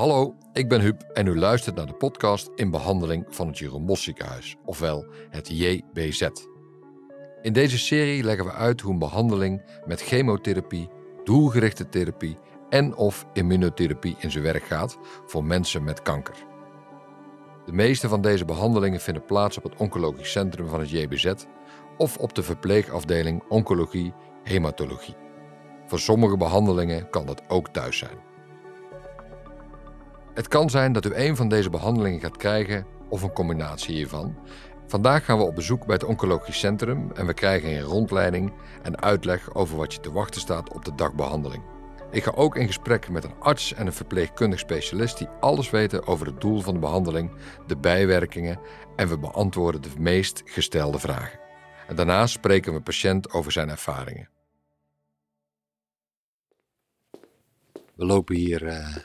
Hallo, ik ben Huub en u luistert naar de podcast in behandeling van het Jeroen Bos ziekenhuis, ofwel het JBZ. In deze serie leggen we uit hoe een behandeling met chemotherapie, doelgerichte therapie en of immunotherapie in zijn werk gaat voor mensen met kanker. De meeste van deze behandelingen vinden plaats op het oncologisch centrum van het JBZ of op de verpleegafdeling oncologie hematologie. Voor sommige behandelingen kan dat ook thuis zijn. Het kan zijn dat u een van deze behandelingen gaat krijgen of een combinatie hiervan. Vandaag gaan we op bezoek bij het Oncologisch Centrum en we krijgen een rondleiding en uitleg over wat je te wachten staat op de dagbehandeling. Ik ga ook in gesprek met een arts en een verpleegkundig specialist die alles weten over het doel van de behandeling, de bijwerkingen en we beantwoorden de meest gestelde vragen. En spreken we patiënt over zijn ervaringen. We lopen hier uh,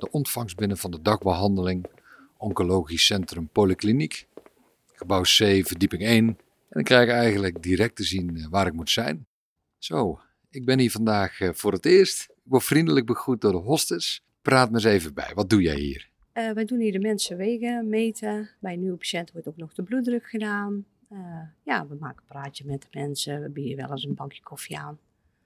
de ontvangst binnen van de dagbehandeling Oncologisch Centrum Polykliniek. Gebouw C, verdieping 1. En dan krijg ik eigenlijk direct te zien eh, waar ik moet zijn. Zo, ik ben hier vandaag eh, voor het eerst. Ik word vriendelijk begroet door de hostess. Praat me eens even bij. Wat doe jij hier? Uh, wij doen hier de mensen wegen, meten. Bij nieuwe patiënten wordt ook nog de bloeddruk gedaan. Ja, we maken een praatje met de mensen. We bieden wel eens een bankje koffie aan.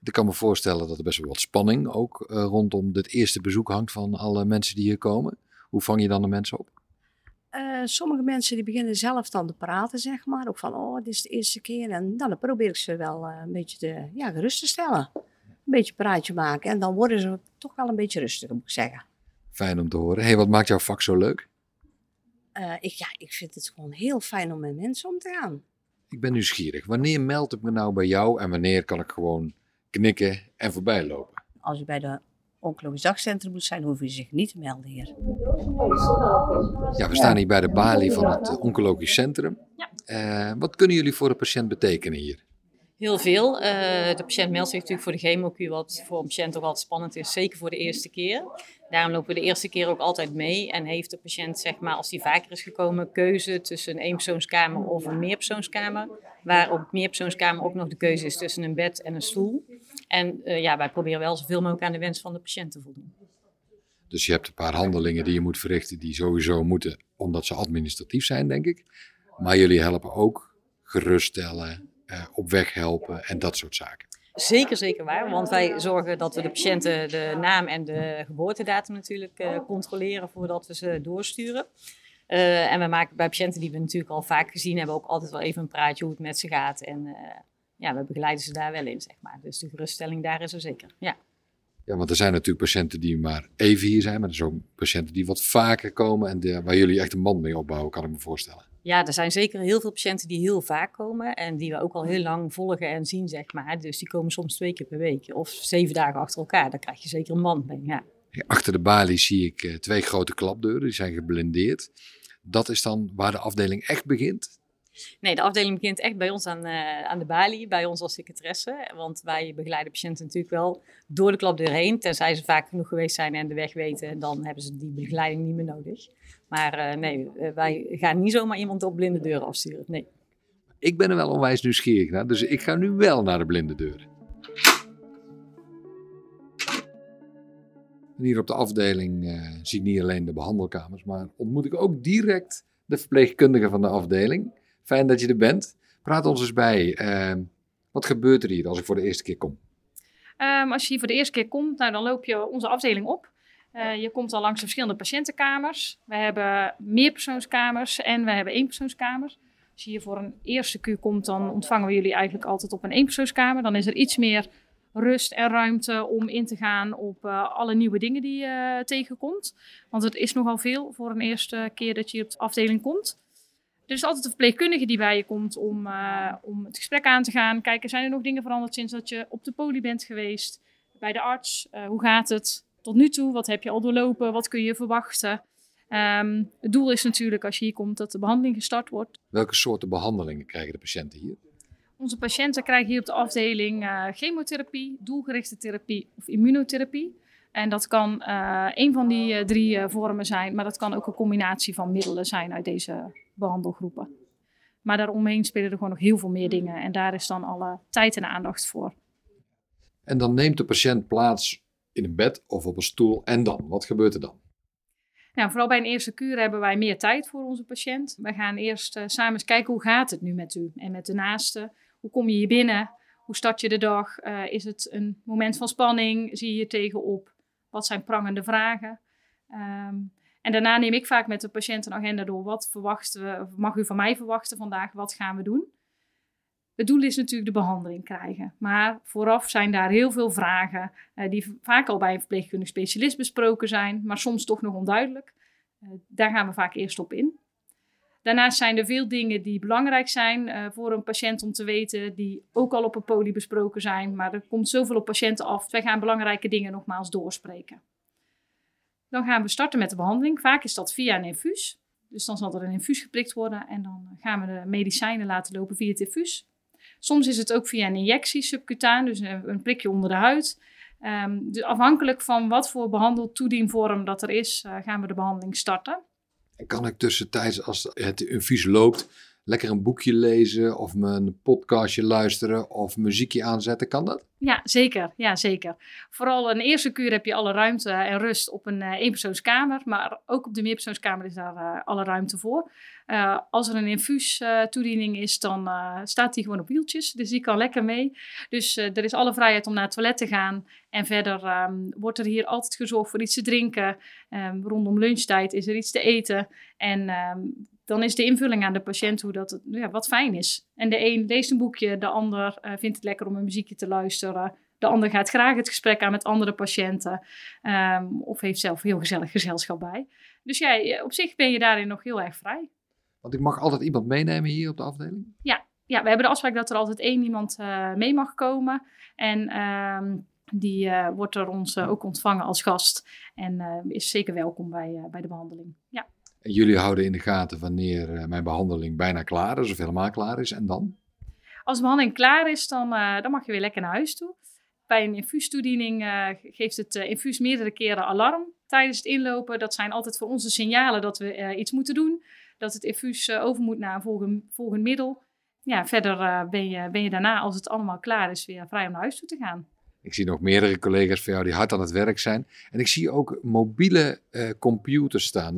Ik kan me voorstellen dat er best wel wat spanning ook uh, rondom dit eerste bezoek hangt van alle mensen die hier komen. Hoe vang je dan de mensen op? Uh, sommige mensen die beginnen zelf dan te praten, zeg maar. Ook van, oh, dit is de eerste keer. En dan probeer ik ze wel uh, een beetje te, ja, gerust te stellen. Een beetje praatje maken. En dan worden ze toch wel een beetje rustiger, moet ik zeggen. Fijn om te horen. hey, wat maakt jouw vak zo leuk? Uh, ik, ja, ik vind het gewoon heel fijn om met mensen om te gaan. Ik ben nieuwsgierig. Wanneer meld ik me nou bij jou en wanneer kan ik gewoon knikken en voorbij lopen? Als u bij de oncologisch dagcentrum moet zijn, hoef je zich niet te melden hier. Ja, we staan hier bij de balie van het oncologisch centrum. Ja. Uh, wat kunnen jullie voor de patiënt betekenen hier? Heel veel. Uh, de patiënt meldt zich natuurlijk voor de chemokuur, wat voor een patiënt ook altijd spannend is, zeker voor de eerste keer. Daarom lopen we de eerste keer ook altijd mee en heeft de patiënt, zeg maar, als die vaker is gekomen, keuze tussen een eenpersoonskamer of een meerpersoonskamer. Waar op meerpersoonskamer ook nog de keuze is tussen een bed en een stoel. En uh, ja, wij proberen wel zoveel mogelijk aan de wens van de patiënt te voldoen. Dus je hebt een paar handelingen die je moet verrichten die sowieso moeten, omdat ze administratief zijn, denk ik. Maar jullie helpen ook geruststellen, op weg helpen en dat soort zaken. Zeker, zeker waar. Want wij zorgen dat we de patiënten de naam en de geboortedatum natuurlijk uh, controleren voordat we ze doorsturen. Uh, en we maken bij patiënten die we natuurlijk al vaak gezien hebben ook altijd wel even een praatje hoe het met ze gaat. En uh, ja, we begeleiden ze daar wel in, zeg maar. Dus de geruststelling daar is er zeker, ja. Ja, want er zijn natuurlijk patiënten die maar even hier zijn, maar er zijn ook patiënten die wat vaker komen en de, waar jullie echt een band mee opbouwen, kan ik me voorstellen. Ja, er zijn zeker heel veel patiënten die heel vaak komen en die we ook al heel lang volgen en zien, zeg maar. Dus die komen soms twee keer per week of zeven dagen achter elkaar. Daar krijg je zeker een mee, ja. Achter de balie zie ik uh, twee grote klapdeuren, die zijn geblindeerd. Dat is dan waar de afdeling echt begint? Nee, de afdeling begint echt bij ons aan, uh, aan de balie, bij ons als secretaresse. Want wij begeleiden patiënten natuurlijk wel door de klapdeur heen. Tenzij ze vaak genoeg geweest zijn en de weg weten, dan hebben ze die begeleiding niet meer nodig. Maar uh, nee, wij gaan niet zomaar iemand op blinde deuren afsturen. Nee. Ik ben er wel onwijs nieuwsgierig naar, dus ik ga nu wel naar de blinde deuren. En hier op de afdeling uh, zie ik niet alleen de behandelkamers, maar ontmoet ik ook direct de verpleegkundige van de afdeling. Fijn dat je er bent. Praat ons eens bij. Uh, wat gebeurt er hier als ik voor de eerste keer kom? Um, als je hier voor de eerste keer komt, nou, dan loop je onze afdeling op. Uh, je komt al langs de verschillende patiëntenkamers. We hebben meerpersoonskamers en we hebben eenpersoonskamers. Als je hier voor een eerste keer komt, dan ontvangen we jullie eigenlijk altijd op een eenpersoonskamer. Dan is er iets meer rust en ruimte om in te gaan op uh, alle nieuwe dingen die je tegenkomt. Want het is nogal veel voor een eerste keer dat je op de afdeling komt. Er is altijd een verpleegkundige die bij je komt om, uh, om het gesprek aan te gaan. Kijken, zijn er nog dingen veranderd sinds dat je op de poli bent geweest? Bij de arts, hoe gaat het tot nu toe? Wat heb je al doorlopen? Wat kun je verwachten? Um, het doel is natuurlijk als je hier komt dat de behandeling gestart wordt. Welke soorten behandelingen krijgen de patiënten hier? Onze patiënten krijgen hier op de afdeling uh, chemotherapie, doelgerichte therapie of immunotherapie. En dat kan uh, een van die uh, drie vormen zijn, maar dat kan ook een combinatie van middelen zijn uit deze behandelgroepen. Maar daaromheen spelen er gewoon nog heel veel meer dingen en daar is dan alle tijd en aandacht voor. En dan neemt de patiënt plaats in een bed of op een stoel en dan? Wat gebeurt er dan? Nou, vooral bij een eerste kuur hebben wij meer tijd voor onze patiënt. We gaan eerst uh, samen eens kijken hoe gaat het nu met u en met de naaste. Hoe kom je hier binnen? Hoe start je de dag? Uh, is het een moment van spanning? Zie je je tegenop? Wat zijn prangende vragen? Um, en daarna neem ik vaak met de patiënt een agenda door. Wat verwachten we, mag u van mij verwachten vandaag? Wat gaan we doen? Het doel is natuurlijk de behandeling krijgen. Maar vooraf zijn daar heel veel vragen uh, die vaak al bij een verpleegkundig specialist besproken zijn, maar soms toch nog onduidelijk. Uh, daar gaan we vaak eerst op in. Daarnaast zijn er veel dingen die belangrijk zijn uh, voor een patiënt om te weten, die ook al op een poli besproken zijn, maar er komt zoveel op patiënten af. Wij gaan belangrijke dingen nogmaals doorspreken. Dan gaan we starten met de behandeling. Vaak is dat via een infuus. Dus dan zal er een infuus geprikt worden en dan gaan we de medicijnen laten lopen via het infuus. Soms is het ook via een injectie subcutaan, dus een prikje onder de huid. Um, dus afhankelijk van wat voor behandeltoedienvorm dat er is, uh, gaan we de behandeling starten. En kan ik tussentijds, als het infuus loopt, lekker een boekje lezen of een podcastje luisteren of muziekje aanzetten? Kan dat? Ja, zeker. Ja, zeker. Vooral een eerste kuur heb je alle ruimte en rust op een uh, eenpersoonskamer. Maar ook op de meerpersoonskamer is daar uh, alle ruimte voor. Uh, als er een infuus toediening is, dan staat die gewoon op wieltjes. Dus die kan lekker mee. Dus er is alle vrijheid om naar het toilet te gaan. En verder um, wordt er hier altijd gezorgd voor iets te drinken. Um, rondom lunchtijd is er iets te eten. En um, dan is de invulling aan de patiënt hoe dat ja, wat fijn is. En de een leest een boekje, de ander uh, vindt het lekker om een muziekje te luisteren. De ander gaat graag het gesprek aan met andere patiënten. Um, of heeft zelf heel gezellig gezelschap bij. Dus ja, op zich ben je daarin nog heel erg vrij. Want ik mag altijd iemand meenemen hier op de afdeling? Ja, ja we hebben de afspraak dat er altijd één iemand uh, mee mag komen. En um, die uh, wordt door ons ook ontvangen als gast. En is zeker welkom bij, bij de behandeling. Ja. Jullie houden in de gaten wanneer uh, mijn behandeling bijna klaar is of helemaal klaar is. En dan? Als de behandeling klaar is, dan, uh, dan mag je weer lekker naar huis toe. Bij een infuustoediening uh, geeft het infuus meerdere keren alarm tijdens het inlopen. Dat zijn altijd voor onze signalen dat we iets moeten doen. Dat het infuus over moet naar een volgend, volgend middel. Ja, verder ben, je, ben je daarna, als het allemaal klaar is, weer vrij om naar huis toe te gaan. Ik zie nog meerdere collega's van jou die hard aan het werk zijn. En ik zie ook mobiele uh, computers staan.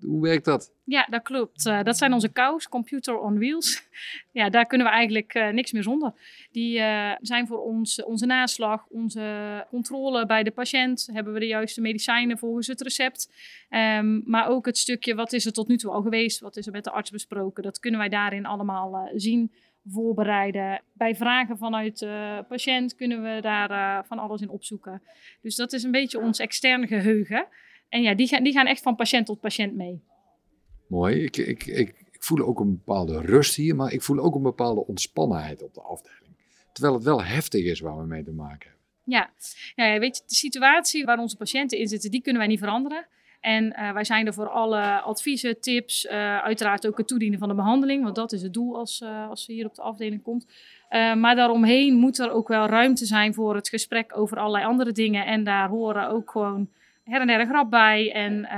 Hoe werkt dat? Ja, dat klopt. Uh, dat zijn onze COWS, Computer on Wheels. ja, daar kunnen we eigenlijk uh, niks meer zonder. Die zijn voor ons onze naslag, onze controle bij de patiënt. Hebben we de juiste medicijnen volgens het recept. Um, maar ook het stukje, wat is er tot nu toe al geweest? Wat is er met de arts besproken? Dat kunnen wij daarin allemaal zien voorbereiden. Bij vragen vanuit de patiënt kunnen we daar uh, van alles in opzoeken. Dus dat is een beetje ons externe geheugen. En ja, die gaan, die gaan echt van patiënt tot patiënt mee. Mooi. Ik, ik, ik, ik voel ook een bepaalde rust hier, maar ik voel ook een bepaalde ontspannenheid op de afdeling. Terwijl het wel heftig is waar we mee te maken hebben. Ja, ja weet je, de situatie waar onze patiënten in zitten, die kunnen wij niet veranderen. En uh, wij zijn er voor alle adviezen, tips, uh, uiteraard ook het toedienen van de behandeling, want dat is het doel als, uh, als ze hier op de afdeling komt. maar daaromheen moet er ook wel ruimte zijn voor het gesprek over allerlei andere dingen. En daar horen ook gewoon her en der grap bij. En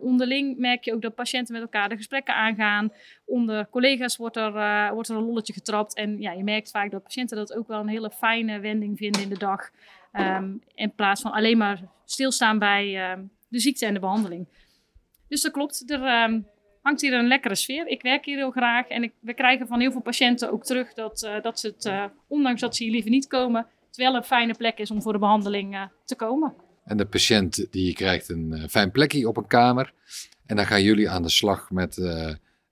onderling merk je ook dat patiënten met elkaar de gesprekken aangaan. Onder collega's wordt er, wordt er een lolletje getrapt. En ja, je merkt vaak dat patiënten dat ook wel een hele fijne wending vinden in de dag. Um, in plaats van alleen maar stilstaan bij de ziekte en de behandeling. Dus dat klopt. Er um, hangt hier een lekkere sfeer. Ik werk hier heel graag en ik, we krijgen van heel veel patiënten ook terug dat, uh, dat ze het, uh, ondanks dat ze hier liever niet komen, het wel een fijne plek is om voor de behandeling uh, te komen. En de patiënt die krijgt een fijn plekje op een kamer. En dan gaan jullie aan de slag met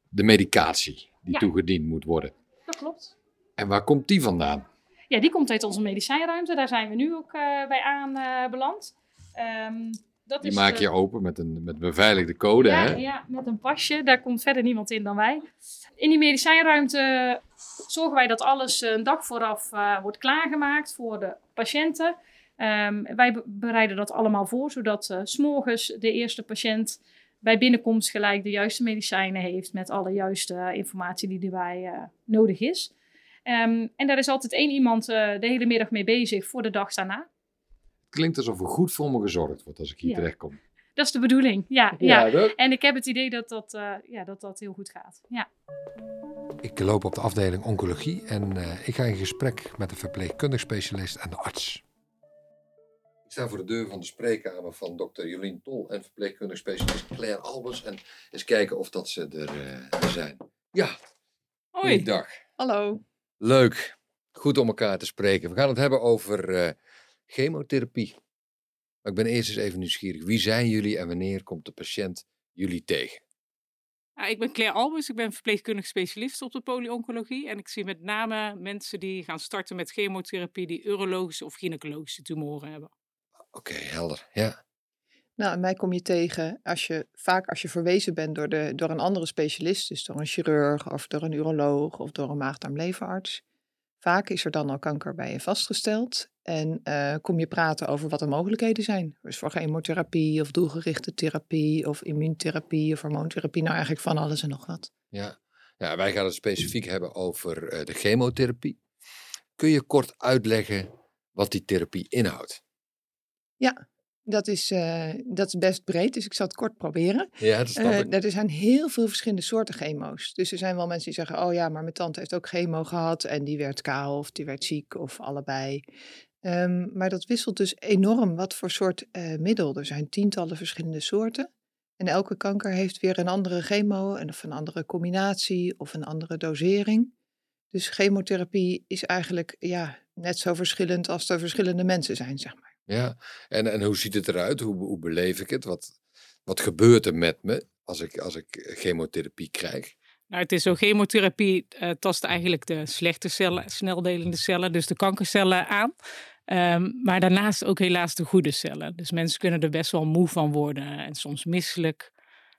de medicatie die ja. toegediend moet worden. Dat klopt. En waar komt die vandaan? Ja, die komt uit onze medicijnruimte. Daar zijn we nu ook bij aanbeland. Um, dat die is, maak je uh, open met een met beveiligde code. Ja, hè? ja, met een pasje. Daar komt verder niemand in dan wij. In die medicijnruimte zorgen wij dat alles een dag vooraf uh, wordt klaargemaakt voor de patiënten. Um, wij bereiden dat allemaal voor, zodat uh, s'morgens de eerste patiënt bij binnenkomst gelijk de juiste medicijnen heeft met alle juiste informatie die erbij nodig is. Um, en daar is altijd één iemand de hele middag mee bezig voor de dag daarna klinkt alsof er goed voor me gezorgd wordt als ik hier ja. terechtkom. Dat is de bedoeling, ja. ja, ja. En ik heb het idee dat dat, uh, ja, dat dat heel goed gaat. Ja. Ik loop op de afdeling oncologie en uh, ik ga in gesprek met de verpleegkundig specialist en de arts. Ik sta voor de deur van de spreekkamer van dokter Jolien Tol en verpleegkundig specialist Claire Albers. En eens kijken of dat ze er, eh, zijn. Ja, Hoi. goeiedag. Hallo. Leuk. Goed om elkaar te spreken. We gaan het hebben over eh, chemotherapie. Maar ik ben eerst eens even nieuwsgierig. Wie zijn jullie en wanneer komt de patiënt jullie tegen? Ik ben Claire Albers, ik ben verpleegkundig specialist op de polyoncologie. En ik zie met name mensen die gaan starten met chemotherapie die urologische of gynaecologische tumoren hebben. Oké, helder. Ja. Nou, en mij kom je tegen als je vaak als je verwezen bent door, de, door een andere specialist, dus door een chirurg of door een uroloog of door een maag-darm-leverarts. Vaak is er dan al kanker bij je vastgesteld en eh, kom je praten over wat de mogelijkheden zijn. Dus voor chemotherapie of doelgerichte therapie of immuuntherapie of hormoontherapie, nou eigenlijk van alles en nog wat. Ja. ja, wij gaan het specifiek hebben over eh, de chemotherapie. Kun je kort uitleggen wat die therapie inhoudt? Ja, dat is, eh, dat is best breed, dus ik zal het kort proberen. Ja, dat snap ik. er zijn heel veel verschillende soorten chemo's. Dus er zijn wel mensen die zeggen: Oh ja, maar mijn tante heeft ook chemo gehad en die werd kaal of die werd ziek of allebei. Ehm, maar dat wisselt dus enorm wat voor soort eh, middel. Er zijn tientallen verschillende soorten. En elke kanker heeft weer een andere chemo en of een andere combinatie of een andere dosering. Dus chemotherapie is eigenlijk ja, net zo verschillend als er verschillende mensen zijn, zeg maar. Ja, en, en hoe ziet het eruit? Hoe, hoe beleef ik het? Wat, wat gebeurt er met me als ik, als ik chemotherapie krijg? Nou, het is zo, chemotherapie eh, tast eigenlijk de slechte cellen, sneldelende cellen, dus de kankercellen aan. Ehm, maar daarnaast ook helaas de goede cellen. Dus mensen kunnen er best wel moe van worden en soms misselijk.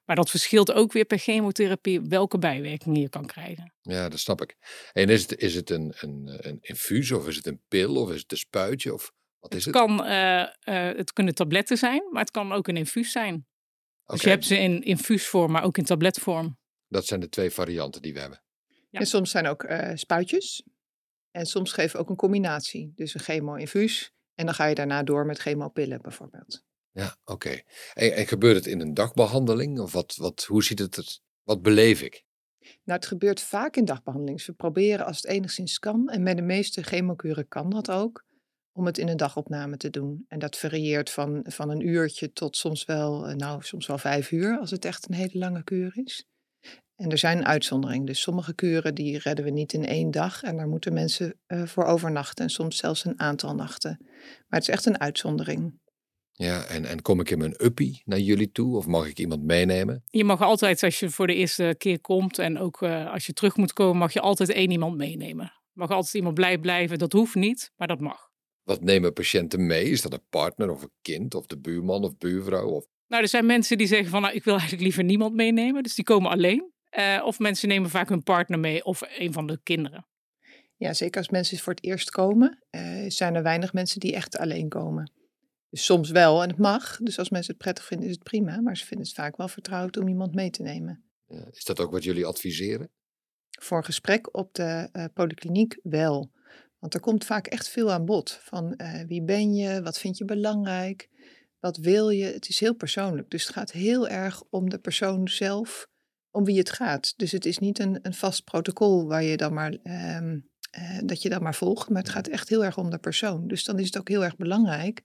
Maar dat verschilt ook weer per chemotherapie welke bijwerkingen je kan krijgen. Ja, dat snap ik. En is het, is het een, een, een infuus of is het een pil of is het een spuitje of wat is Het, het? kan, eh, eh, het kunnen tabletten zijn, maar het kan ook een infuus zijn. Dus je hebt ze in infuusvorm, maar ook in tabletvorm. Dat zijn de twee varianten die we hebben. Ja. En soms zijn ook eh, spuitjes. En soms geven we ook een combinatie. Dus een chemo-infuus. En dan ga je daarna door met chemopillen bijvoorbeeld. Ja, oké. En, en gebeurt het in een dagbehandeling of wat, wat, hoe ziet het er, wat beleef ik? Nou, het gebeurt vaak in dagbehandeling. Dus we proberen als het enigszins kan. En met de meeste chemokuren kan dat ook. Om het in een dagopname te doen. En dat varieert van, van een uurtje tot soms wel, eh, nou, soms wel vijf uur. Als het echt een hele lange kuur is. En er zijn uitzonderingen. Dus sommige kuren die redden we niet in één dag. En daar moeten mensen eh, voor overnachten. En soms zelfs een aantal nachten. Maar het is echt een uitzondering. Ja, en, en kom ik in mijn uppie naar jullie toe of mag ik iemand meenemen? Je mag altijd, als je voor de eerste keer komt en ook eh, als je terug moet komen, mag je altijd één iemand meenemen. Mag altijd iemand blij blijven, dat hoeft niet, maar dat mag. Wat nemen patiënten mee? Is dat een partner of een kind of de buurman of buurvrouw? Of... Nou, er zijn mensen die zeggen van, nou, ik wil eigenlijk liever niemand meenemen, dus die komen alleen. Eh, of mensen nemen vaak hun partner mee of een van de kinderen. Ja, zeker als mensen voor het eerst komen, eh, zijn er weinig mensen die echt alleen komen. Dus soms wel en het mag. Dus als mensen het prettig vinden, is het prima. Maar ze vinden het vaak wel vertrouwd om iemand mee te nemen. Ja, is dat ook wat jullie adviseren? Voor een gesprek op de eh, polykliniek wel. Want er komt vaak echt veel aan bod. Van eh, wie ben je, wat vind je belangrijk, wat wil je. Het is heel persoonlijk. Dus het gaat heel erg om de persoon zelf, om wie het gaat. Dus het is niet een, een vast protocol waar je dan maar, ehm, eh, dat je dan maar volgt. Maar het gaat echt heel erg om de persoon. Dus dan is het ook heel erg belangrijk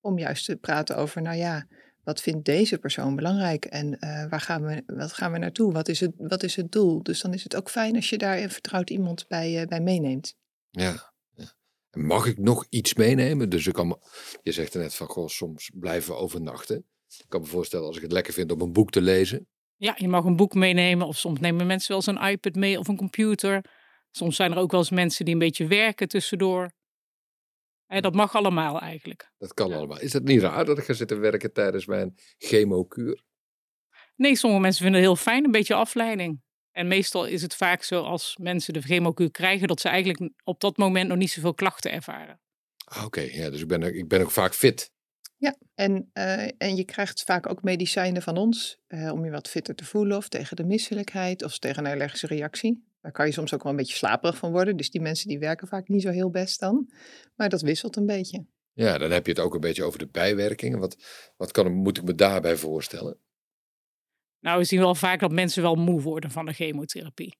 om juist te praten over, nou ja, wat vindt deze persoon belangrijk en eh, waar gaan we, wat gaan we naartoe? Wat is, het, wat is het doel? Dus dan is het ook fijn als je daar een vertrouwd iemand bij, eh, bij meeneemt. Ja. Mag ik nog iets meenemen? Dus ik kan, je zegt er net van, goh, soms blijven we overnachten. Ik kan me voorstellen als ik het lekker vind om een boek te lezen. Ja, je mag een boek meenemen of soms nemen mensen wel eens een iPad mee of een computer. Soms zijn er ook wel eens mensen die een beetje werken tussendoor. Eh, dat mag allemaal eigenlijk. Dat kan Ja. allemaal. Is het niet raar dat ik ga zitten werken tijdens mijn chemokuur? Nee, sommige mensen vinden het heel fijn, een beetje afleiding. En meestal is het vaak zo als mensen de chemokuur krijgen, dat ze eigenlijk op dat moment nog niet zoveel klachten ervaren. Ah, Oké, ja, dus ik ben, ook- ik ben ook vaak fit. Ja, en, eh, en je krijgt vaak ook medicijnen van ons eh, om je wat fitter te voelen of tegen de misselijkheid of tegen een allergische reactie. Daar kan je soms ook wel een beetje slaperig van worden. Dus die mensen die werken vaak niet zo heel best dan. Maar dat wisselt een beetje. Ja, dan heb je het ook een beetje over de bijwerkingen. Wat, wat kan, moet ik me daarbij voorstellen? Nou, we zien wel vaak dat mensen wel moe worden van de chemotherapie.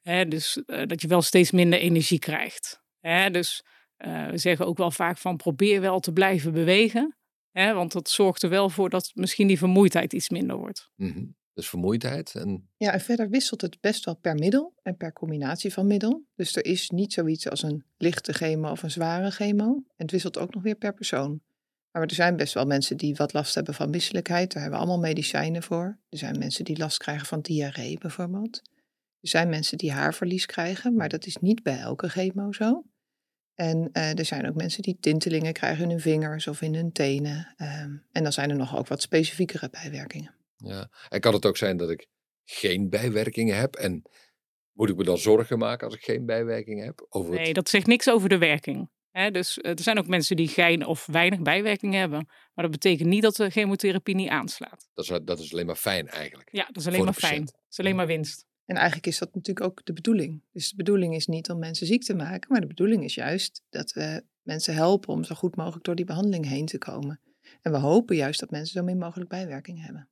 Hè, dus eh, dat je wel steeds minder energie krijgt. Hè, dus Eh, we zeggen ook wel vaak van probeer wel te blijven bewegen. Hè, want dat zorgt er wel voor dat misschien die vermoeidheid iets minder wordt. Mhm. Dus vermoeidheid en Ja, en verder wisselt het best wel per middel en per combinatie van middel. Dus er is niet zoiets als een lichte chemo of een zware chemo. En het wisselt ook nog weer per persoon. Maar er zijn best wel mensen die wat last hebben van misselijkheid. Daar hebben we allemaal medicijnen voor. Er zijn mensen die last krijgen van diarree bijvoorbeeld. Er zijn mensen die haarverlies krijgen, maar dat is niet bij elke chemo zo. En eh, er zijn ook mensen die tintelingen krijgen in hun vingers of in hun tenen. Ehm, en dan zijn er nog ook wat specifiekere bijwerkingen. Ja. En kan het ook zijn dat ik geen bijwerkingen heb? En moet ik me dan zorgen maken als ik geen bijwerkingen heb? Over het- Nee, dat zegt niks over de werking. Hè, dus eh, er zijn ook mensen die geen of weinig bijwerkingen hebben. Maar dat betekent niet dat de chemotherapie niet aanslaat. dat, is, dat is alleen maar fijn eigenlijk. Ja, dat is alleen maar fijn. Dat is alleen maar winst. En eigenlijk is dat natuurlijk ook de bedoeling. Dus de bedoeling is niet om mensen ziek te maken, maar de bedoeling is juist dat we mensen helpen om zo goed mogelijk door die behandeling heen te komen. En we hopen juist dat mensen zo min mogelijk bijwerkingen hebben.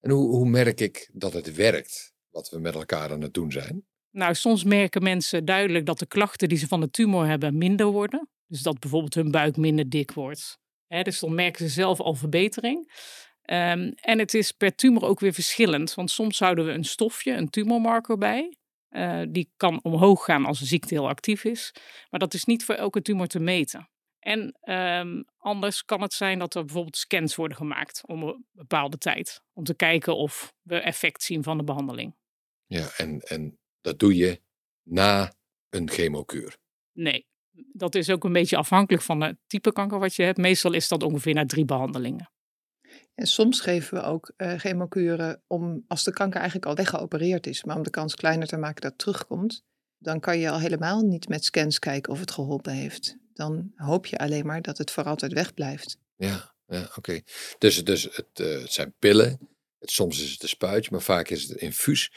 En hoe, hoe merk ik dat het werkt, wat we met elkaar aan het doen zijn? Nou, soms merken mensen duidelijk dat de klachten die ze van de tumor hebben minder worden. Dus dat bijvoorbeeld hun buik minder dik wordt. Hè, dus dan merken ze zelf al verbetering. Ehm, en het is per tumor ook weer verschillend. Want soms houden we een stofje, een tumormarker bij. Eh, die kan omhoog gaan als de ziekte heel actief is. Maar dat is niet voor elke tumor te meten. En ehm, anders kan het zijn dat er bijvoorbeeld scans worden gemaakt om een bepaalde tijd. Om te kijken of we effect zien van de behandeling. Ja, en, en dat doe je na een chemokuur. Nee, dat is ook een beetje afhankelijk van het type kanker wat je hebt. Meestal is dat ongeveer na drie behandelingen. En soms geven we ook eh chemokuren om, als de kanker eigenlijk al weggeopereerd is, maar om de kans kleiner te maken dat het terugkomt, dan kan je al helemaal niet met scans kijken of het geholpen heeft. Dan hoop je alleen maar dat het voor altijd wegblijft. Ja, ja oké. Dus, dus het, eh, het zijn pillen. Het, soms is het een spuitje, maar vaak is het een infuus.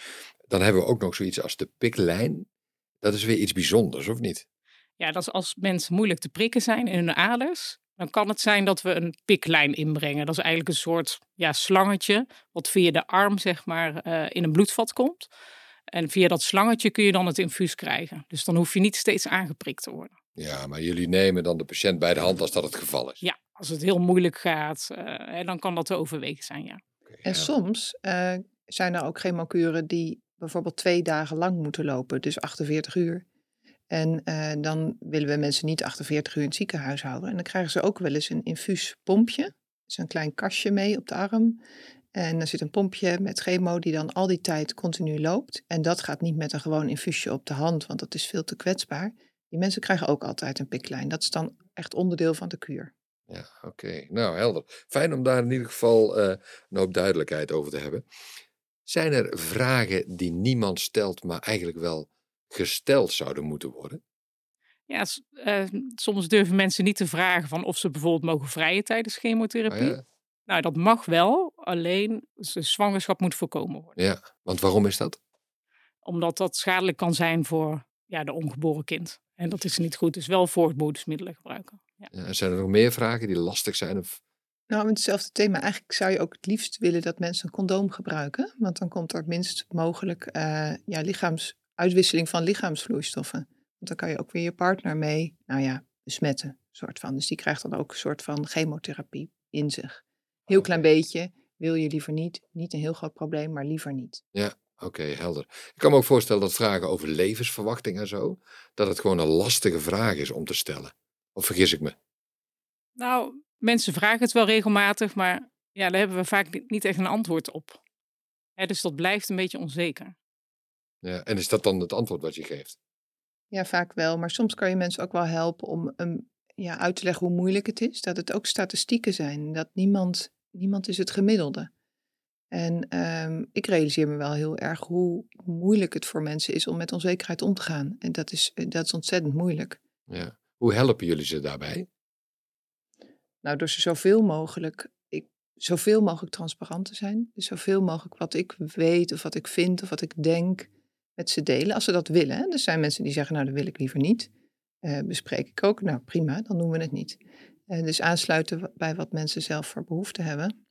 Dan hebben we ook nog zoiets als de piklijn. Dat is weer iets bijzonders, of niet? Ja, dat is als mensen moeilijk te prikken zijn in hun aders. Dan kan het zijn dat we een piklijn inbrengen. Dat is eigenlijk een soort ja, slangetje. Wat via de arm zeg maar eh, in een bloedvat komt. En via dat slangetje kun je dan het infuus krijgen. Dus dan hoef je niet steeds aangeprikt te worden. Ja, maar jullie nemen dan de patiënt bij de hand als dat het geval is. Ja, als het heel moeilijk gaat, eh, hè, dan kan dat te overwegen zijn, ja. En ja. soms eh, zijn er ook chemokuren die bijvoorbeeld twee dagen lang moeten lopen, dus 48 uur. En eh, dan willen we mensen niet 48 uur in het ziekenhuis houden. En dan krijgen ze ook wel eens een infuuspompje. Dus een klein kastje mee op de arm. En er zit een pompje met chemo die dan al die tijd continu loopt. En dat gaat niet met een gewoon infuusje op de hand, want dat is veel te kwetsbaar. Die mensen krijgen ook altijd een piklijn. Dat is dan echt onderdeel van de kuur. Ja, oké. Nou, helder. Fijn om daar in ieder geval eh, een hoop duidelijkheid over te hebben. Zijn er vragen die niemand stelt, maar eigenlijk wel gesteld zouden moeten worden? Ja, eh, soms durven mensen niet te vragen van of ze bijvoorbeeld mogen vrijen tijdens Oh chemotherapie. ja? Nou, dat mag wel, alleen de zwangerschap moet voorkomen worden. ja, want waarom is dat? Omdat dat schadelijk kan zijn voor ja, de ongeboren kind. En dat is niet goed, dus wel voortboedingsmiddelen gebruiken. Ja. Ja, zijn er nog meer vragen die lastig zijn? Of... Nou, met hetzelfde thema. Eigenlijk zou je ook het liefst willen dat mensen een condoom gebruiken. Want dan komt er het minst mogelijk eh, ja, lichaams, uitwisseling van lichaamsvloeistoffen. Want dan kan je ook weer je partner mee, nou ja, besmetten. Soort van. Dus die krijgt dan ook een soort van chemotherapie in zich. Heel klein beetje, wil je liever niet. Niet een heel groot probleem, maar liever niet. Oké, helder. Ik kan me ook voorstellen dat vragen over levensverwachting en zo, dat het gewoon een lastige vraag is om te stellen. Of vergis ik me? Nou, mensen vragen het wel regelmatig, maar ja, daar hebben we vaak ni- niet echt een antwoord op. Hè, dus dat blijft een beetje onzeker. Ja, en is dat dan het antwoord wat je geeft? Ja, vaak wel. Maar soms kan je mensen ook wel helpen om um, ja, uit te leggen hoe moeilijk het is. Dat het ook statistieken zijn. Dat niemand, niemand is het gemiddelde. En ehm, ik realiseer me wel heel erg hoe moeilijk het voor mensen is om met onzekerheid om te gaan. En dat is, eh, dat is ontzettend moeilijk. Ja. Hoe helpen jullie ze daarbij? Nou, door ze zoveel mogelijk, ik, zoveel mogelijk transparant te zijn. Dus zoveel mogelijk wat ik weet of wat ik vind of wat ik denk met ze delen. Als ze dat willen. Er zijn mensen die zeggen, nou dat wil ik liever niet. Eh, bespreek ik ook. Nou prima, dan doen we het niet. Eh, dus aansluiten bij wat mensen zelf voor behoefte hebben.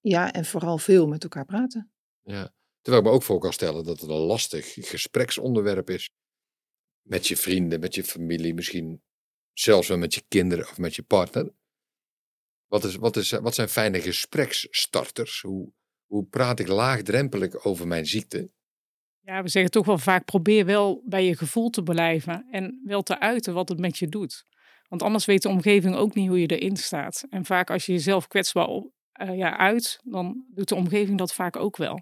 Ja, en vooral veel met elkaar praten. Ja. Terwijl ik me ook voor kan stellen dat het een lastig gespreksonderwerp is. met je vrienden, met je familie, misschien zelfs wel met je kinderen of met je partner. Wat, is, wat, is, wat zijn fijne gespreksstarters? Hoe, hoe praat ik laagdrempelig over mijn ziekte? Ja, we zeggen toch wel vaak: probeer wel bij je gevoel te blijven en wel te uiten wat het met je doet. Want anders weet de omgeving ook niet hoe je erin staat. En vaak als je jezelf kwetsbaar op, uh, ja, uit, dan doet de omgeving dat vaak ook wel.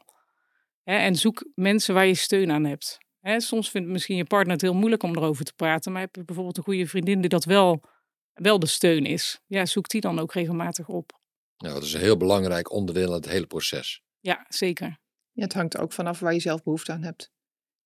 Hè, en zoek mensen waar je steun aan hebt. Hè, soms vindt misschien je partner het heel moeilijk om erover te praten, maar heb je bijvoorbeeld een goede vriendin die dat wel, wel de steun is. Ja, zoek die dan ook regelmatig op. Nou, dat is een heel belangrijk onderdeel in het hele proces. Ja, zeker. Ja, het hangt ook vanaf waar je zelf behoefte aan hebt.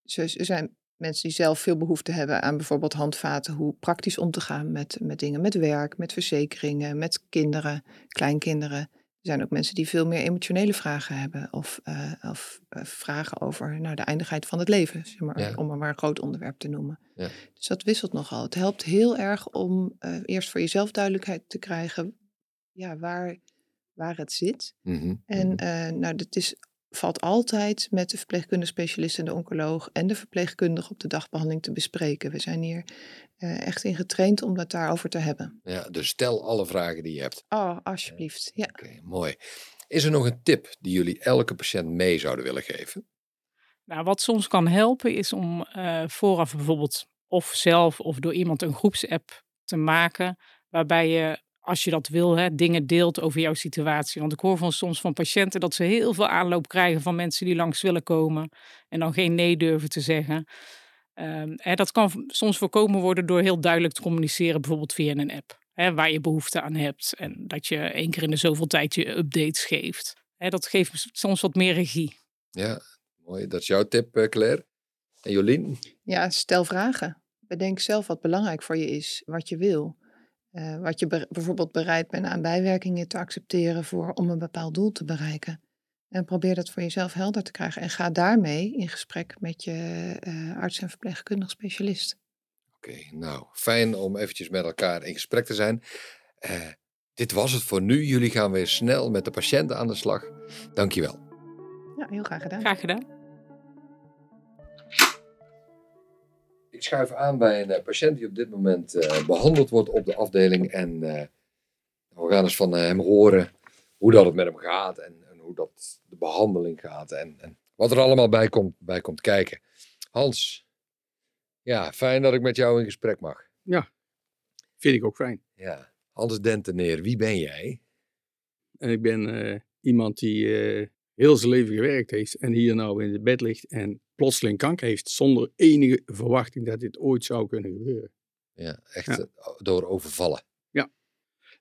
Dus er zijn mensen die zelf veel behoefte hebben aan bijvoorbeeld handvaten, hoe praktisch om te gaan met, met dingen, met werk, met verzekeringen, met kinderen, kleinkinderen. Er zijn ook mensen die veel meer emotionele vragen hebben of, uh, of uh, vragen over nou, de eindigheid van het leven, zeg maar, ja. om maar, maar een groot onderwerp te noemen. Ja. Dus dat wisselt nogal. Het helpt heel erg om uh, eerst voor jezelf duidelijkheid te krijgen ja, waar, waar het zit. Mm -hmm. En nou, dat is valt altijd met de verpleegkundige specialist en de oncoloog en de verpleegkundige op de dagbehandeling te bespreken. We zijn hier uh, echt in getraind om het daarover te hebben. Ja, dus stel alle vragen die je hebt. Oh, alsjeblieft. Ja. Oké, okay, mooi. Is er nog een tip die jullie elke patiënt mee zouden willen geven? Nou, wat soms kan helpen is om uh, vooraf bijvoorbeeld of zelf of door iemand een groepsapp te maken, waarbij je als je dat wil, hè, dingen deelt over jouw situatie. Want ik hoor van soms van patiënten dat ze heel veel aanloop krijgen van mensen die langs willen komen en dan geen nee durven te zeggen. Um, hè, dat kan soms voorkomen worden door heel duidelijk te communiceren, bijvoorbeeld via een app, hè, waar je behoefte aan hebt. En dat je één keer in de zoveel tijd je updates geeft. Hè, dat geeft soms wat meer regie. Ja, mooi. Dat is jouw tip, Claire. En Jolien? Ja, stel vragen. Bedenk zelf wat belangrijk voor je is, wat je wil. Uh, wat je be bijvoorbeeld bereid bent aan bijwerkingen te accepteren voor, om een bepaald doel te bereiken. En probeer dat voor jezelf helder te krijgen. En ga daarmee in gesprek met je uh, arts en verpleegkundig specialist. Oké, okay, nou fijn om eventjes met elkaar in gesprek te zijn. Uh, dit was het voor nu. Jullie gaan weer snel met de patiënten aan de slag. Dankjewel. Ja, heel graag gedaan. Graag gedaan. Ik schuif aan bij een patiënt die op dit moment uh, behandeld wordt op de afdeling. En uh, we gaan eens van hem horen hoe dat het met hem gaat en, en hoe dat de behandeling gaat. En, en, wat er allemaal bij komt, bij komt kijken. Hans, ja, fijn dat ik met jou in gesprek mag. Ja, vind ik ook fijn. Ja, Hans Denteneer, wie ben jij? En ik ben iemand die heel zijn leven gewerkt heeft en hier nou in het bed ligt en plotseling kanker heeft zonder enige verwachting dat dit ooit zou kunnen gebeuren. Ja, echt ja. door overvallen. Ja.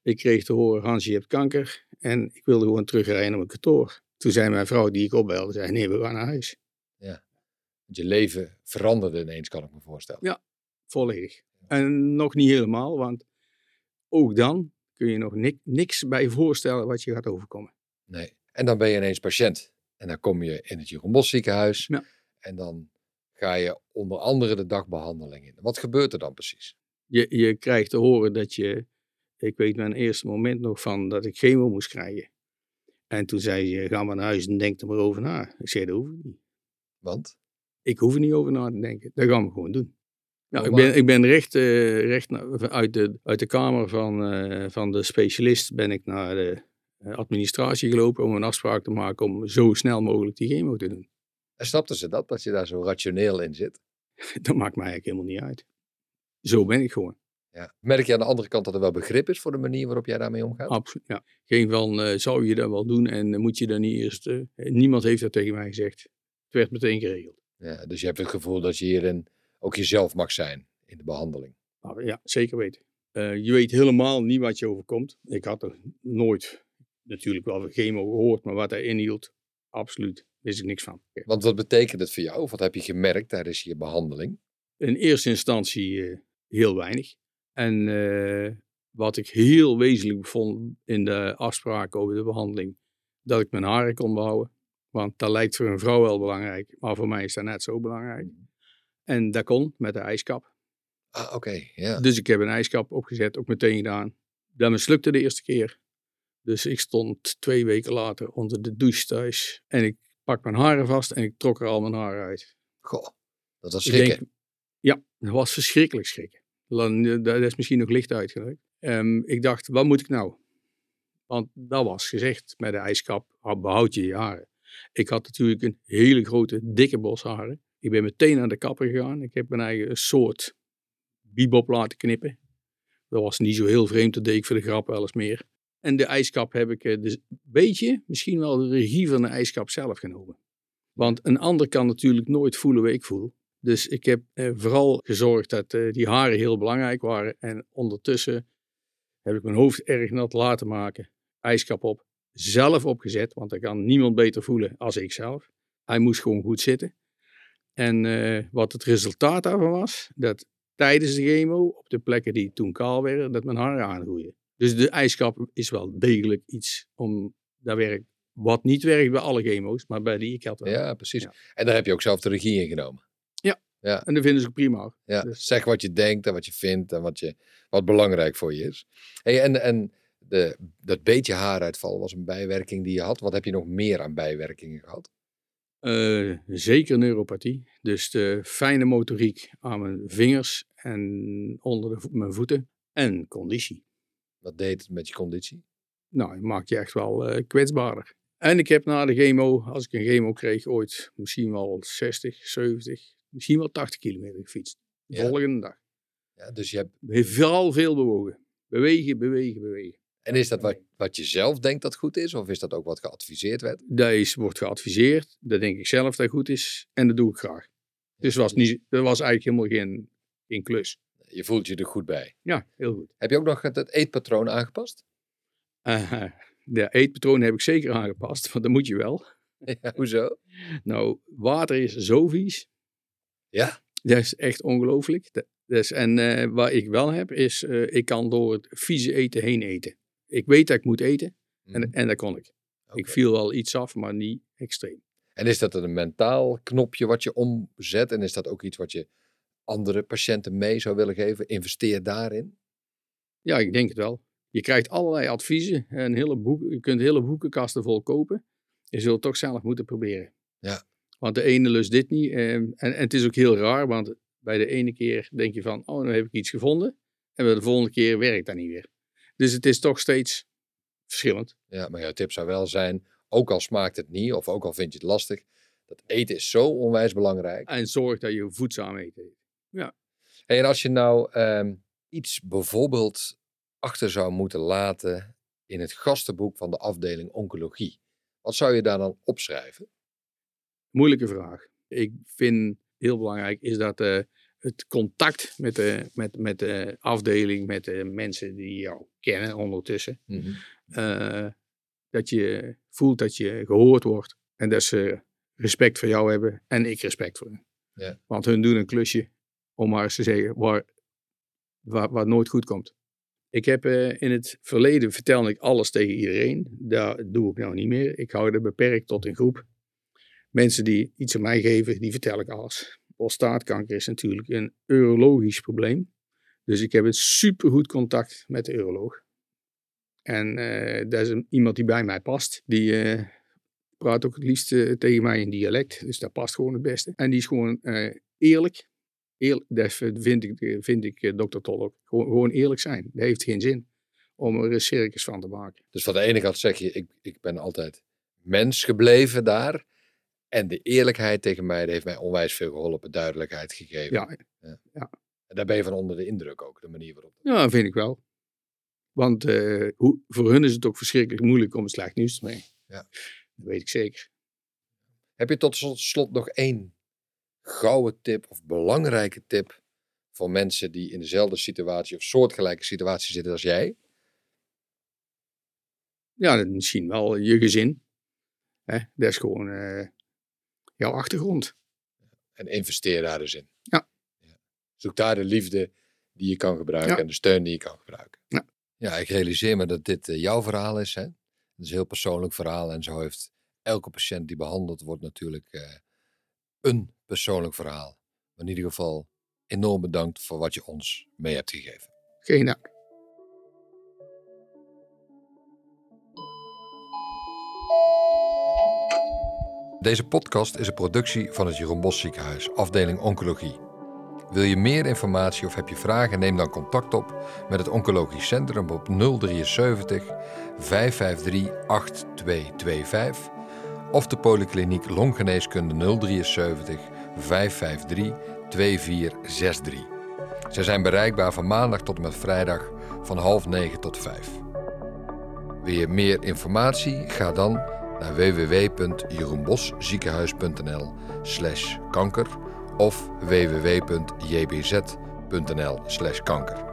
Ik kreeg te horen, Hans, je hebt kanker en ik wilde gewoon terugrijden naar mijn kantoor. Toen zei mijn vrouw die ik opbelde, zei, nee, we gaan naar huis. Ja, je leven veranderde ineens, kan ik me voorstellen. Ja, volledig. En nog niet helemaal, want ook dan kun je nog nik niks bij voorstellen wat je gaat overkomen. Nee. En dan ben je ineens patiënt. En dan kom je in het Jeroen Bos ziekenhuis. Ja. En dan ga je onder andere de dagbehandeling in. Wat gebeurt er dan precies? Je, je krijgt te horen dat je, ik weet mijn eerste moment nog van dat ik chemo moest krijgen. En toen zei je, ga maar naar huis en denk er maar over na. Ik zei, dat hoef ik niet. Want? Ik hoef er niet over na te denken. Dat gaan we gewoon doen. Nou, ik ben, ik ben recht, uh, recht naar, uit, de, uit de kamer van, uh, van de specialist ben ik naar de administratie gelopen om een afspraak te maken om zo snel mogelijk die chemo te doen. En snapten ze dat, dat je daar zo rationeel in zit? Dat maakt mij eigenlijk helemaal niet uit. Zo ben ik gewoon. Ja. Merk je aan de andere kant dat er wel begrip is voor de manier waarop jij daarmee omgaat? Absoluut, ja. Geen van, uh, zou je dat wel doen en uh, moet je dan niet eerst... Uh, niemand heeft dat tegen mij gezegd. Het werd meteen geregeld. Ja, dus je hebt het gevoel dat je hierin ook jezelf mag zijn in de behandeling? Nou, ja, zeker weten. je weet helemaal niet wat je overkomt. Ik had er nooit natuurlijk wel chemo gehoord, maar wat hij inhield, absoluut, wist ik niks van. Want wat betekent het voor jou? Of wat heb je gemerkt tijdens je behandeling? In eerste instantie uh, heel weinig. En uh, wat ik heel wezenlijk vond in de afspraak over de behandeling, dat ik mijn haren kon behouden. Want dat lijkt voor een vrouw wel belangrijk, maar voor mij is dat net zo belangrijk. En dat kon met de ijskap. Ah, oké, okay. Dus ik heb een ijskap opgezet, ook meteen gedaan. Dat mislukte de eerste keer. Dus ik stond twee weken later onder de douche thuis. En ik pak mijn haren vast en ik trok er al mijn haren uit. Goh, dat was schrikken. Denk, ja, Dat was verschrikkelijk schrikken. Dan, eh, Dat is misschien nog licht uitgelegd. Ehm, ik dacht, wat moet ik nou? Want dat was gezegd met de ijskap, behoud je je haren. Ik had natuurlijk een hele grote, dikke bos haren. Ik ben meteen naar de kapper gegaan. Ik heb mijn eigen soort bebop laten knippen. Dat was niet zo heel vreemd, dat deed ik voor de grap wel eens meer. En de ijskap heb ik eh, dus een beetje, misschien wel de regie van de ijskap zelf genomen. Want een ander kan natuurlijk nooit voelen wat ik voel. Dus ik heb eh, vooral gezorgd dat eh, die haren heel belangrijk waren. En ondertussen heb ik mijn hoofd erg nat laten maken. Ijskap op. Zelf opgezet, want dan kan niemand beter voelen als ik zelf. Hij moest gewoon goed zitten. En eh, wat het resultaat daarvan was, dat tijdens de chemo, op de plekken die toen kaal werden, dat mijn haren aangroeien. Dus de ijskap is wel degelijk iets om, dat werkt, wat niet werkt bij alle chemo's, maar bij die ik had wel. Ja, precies. Ja. En daar heb je ook zelf de regie in genomen. En dat vinden ze ook prima. Ja, Dus- zeg wat je denkt en wat je vindt en wat, je, wat belangrijk voor je is. Hey, en en de, dat beetje haaruitval was een bijwerking die je had. Wat heb je nog meer aan bijwerkingen gehad? Eh, zeker neuropathie. Dus de fijne motoriek aan mijn vingers en onder de mijn voeten. En conditie. Wat deed het met je conditie? Nou, het maakt je echt wel eh, kwetsbaarder. En ik heb na de chemo, als ik een chemo kreeg, ooit misschien wel 60, 70, misschien wel 80 kilometer gefietst. De Ja. volgende dag. Ja, dus je hebt, Vooral veel bewogen. Bewegen, bewegen, bewegen. en is dat wat, wat je zelf denkt dat goed is? Of is dat ook wat geadviseerd werd? Dat is, wordt geadviseerd. Dat denk ik zelf dat goed is. En dat doe ik graag. Dus was niet, dat was eigenlijk helemaal geen, geen klus. Je voelt je er goed bij. Ja, heel goed. Heb je ook nog het, het eetpatroon aangepast? Eh, de eetpatroon heb ik zeker aangepast, want dat moet je wel. Ja, hoezo? Nou, water is zo vies. Ja? Dat is echt ongelooflijk. Dus, en eh, wat ik wel heb, is eh, ik kan door het vieze eten heen eten. Ik weet dat ik moet eten en, Mhm. en dat kon ik. Ik viel wel iets af, maar niet extreem. En is dat een mentaal knopje wat je omzet? En is dat ook iets wat je andere patiënten mee zou willen geven? Investeer daarin. Ja, ik denk het wel. Je krijgt allerlei adviezen. En hele boek, je kunt hele boekenkasten vol kopen. Je zult het toch zelf moeten proberen. Ja. Want de ene lust dit niet. eh, En, en het is ook heel raar, want bij de ene keer denk je van, oh, nu heb ik iets gevonden. En bij de volgende keer werkt dat niet weer. Dus het is toch steeds verschillend. Ja, maar jouw tip zou wel zijn, ook al smaakt het niet, of ook al vind je het lastig, dat eten is zo onwijs belangrijk. En zorg dat je voedzaam eet. Hey, en als je nou ehm, iets bijvoorbeeld achter zou moeten laten in het gastenboek van de afdeling oncologie, wat zou je daar dan opschrijven? Moeilijke vraag. Ik vind heel belangrijk is dat eh, het contact met de, met, met de afdeling, met de mensen die jou kennen ondertussen, eh, dat je voelt dat je gehoord wordt en dat ze respect voor jou hebben en ik respect voor hen. Ja. Want hun doen een klusje, om maar eens te zeggen, waar, waar, waar nooit goed komt. Ik heb eh, in het verleden vertelde ik alles tegen iedereen. Dat doe ik nou niet meer. Ik hou het beperkt tot een groep. Mensen die iets aan mij geven, die vertel ik alles. Prostaatkanker is natuurlijk een urologisch probleem. Dus ik heb een supergoed contact met de uroloog. En eh dat is iemand die bij mij past. Die eh, praat ook het liefst tegen mij in dialect. Dus dat past gewoon het beste. En die is gewoon eerlijk. Dat vind ik, vind ik eh, dokter Tol ook. Gewoon, gewoon eerlijk zijn. Dat heeft geen zin om er een circus van te maken. Dus van de ene kant zeg je, ik, ik ben altijd mens gebleven daar. En de eerlijkheid tegen mij, heeft mij onwijs veel geholpen, duidelijkheid gegeven. Ja, En daar ben je van onder de indruk ook, de manier waarop. ja vind ik wel. Want eh, hoe, voor hun is het ook verschrikkelijk moeilijk om slecht nieuws te brengen. Ja. Dat weet ik zeker. Heb je tot slot nog één gouden tip of belangrijke tip voor mensen die in dezelfde situatie of soortgelijke situatie zitten als jij? Ja, dat misschien wel je gezin. Hè? Dat is gewoon eh, jouw achtergrond. En investeer daar dus in. Ja. Ja. Zoek daar de liefde die je kan gebruiken Ja. en de steun die je kan gebruiken. Ja. ja, ik realiseer me dat dit eh, jouw verhaal is. Hè? Het is een heel persoonlijk verhaal en zo heeft elke patiënt die behandeld wordt natuurlijk eh, een persoonlijk verhaal. Maar in ieder geval enorm bedankt voor wat je ons mee hebt gegeven. Geen dank. Deze podcast is een productie van het Jeroen Bos Ziekenhuis, afdeling Oncologie. Wil je meer informatie of heb je vragen? Neem dan contact op met het Oncologisch Centrum op 073 553 8225 of de Polykliniek Longgeneeskunde 073 553 2463. Zij zijn bereikbaar van maandag tot en met vrijdag van half negen tot vijf. Wil je meer informatie? Ga dan naar www.jeroenbosziekenhuis.nl slash kanker of www.jbz.nl slash kanker.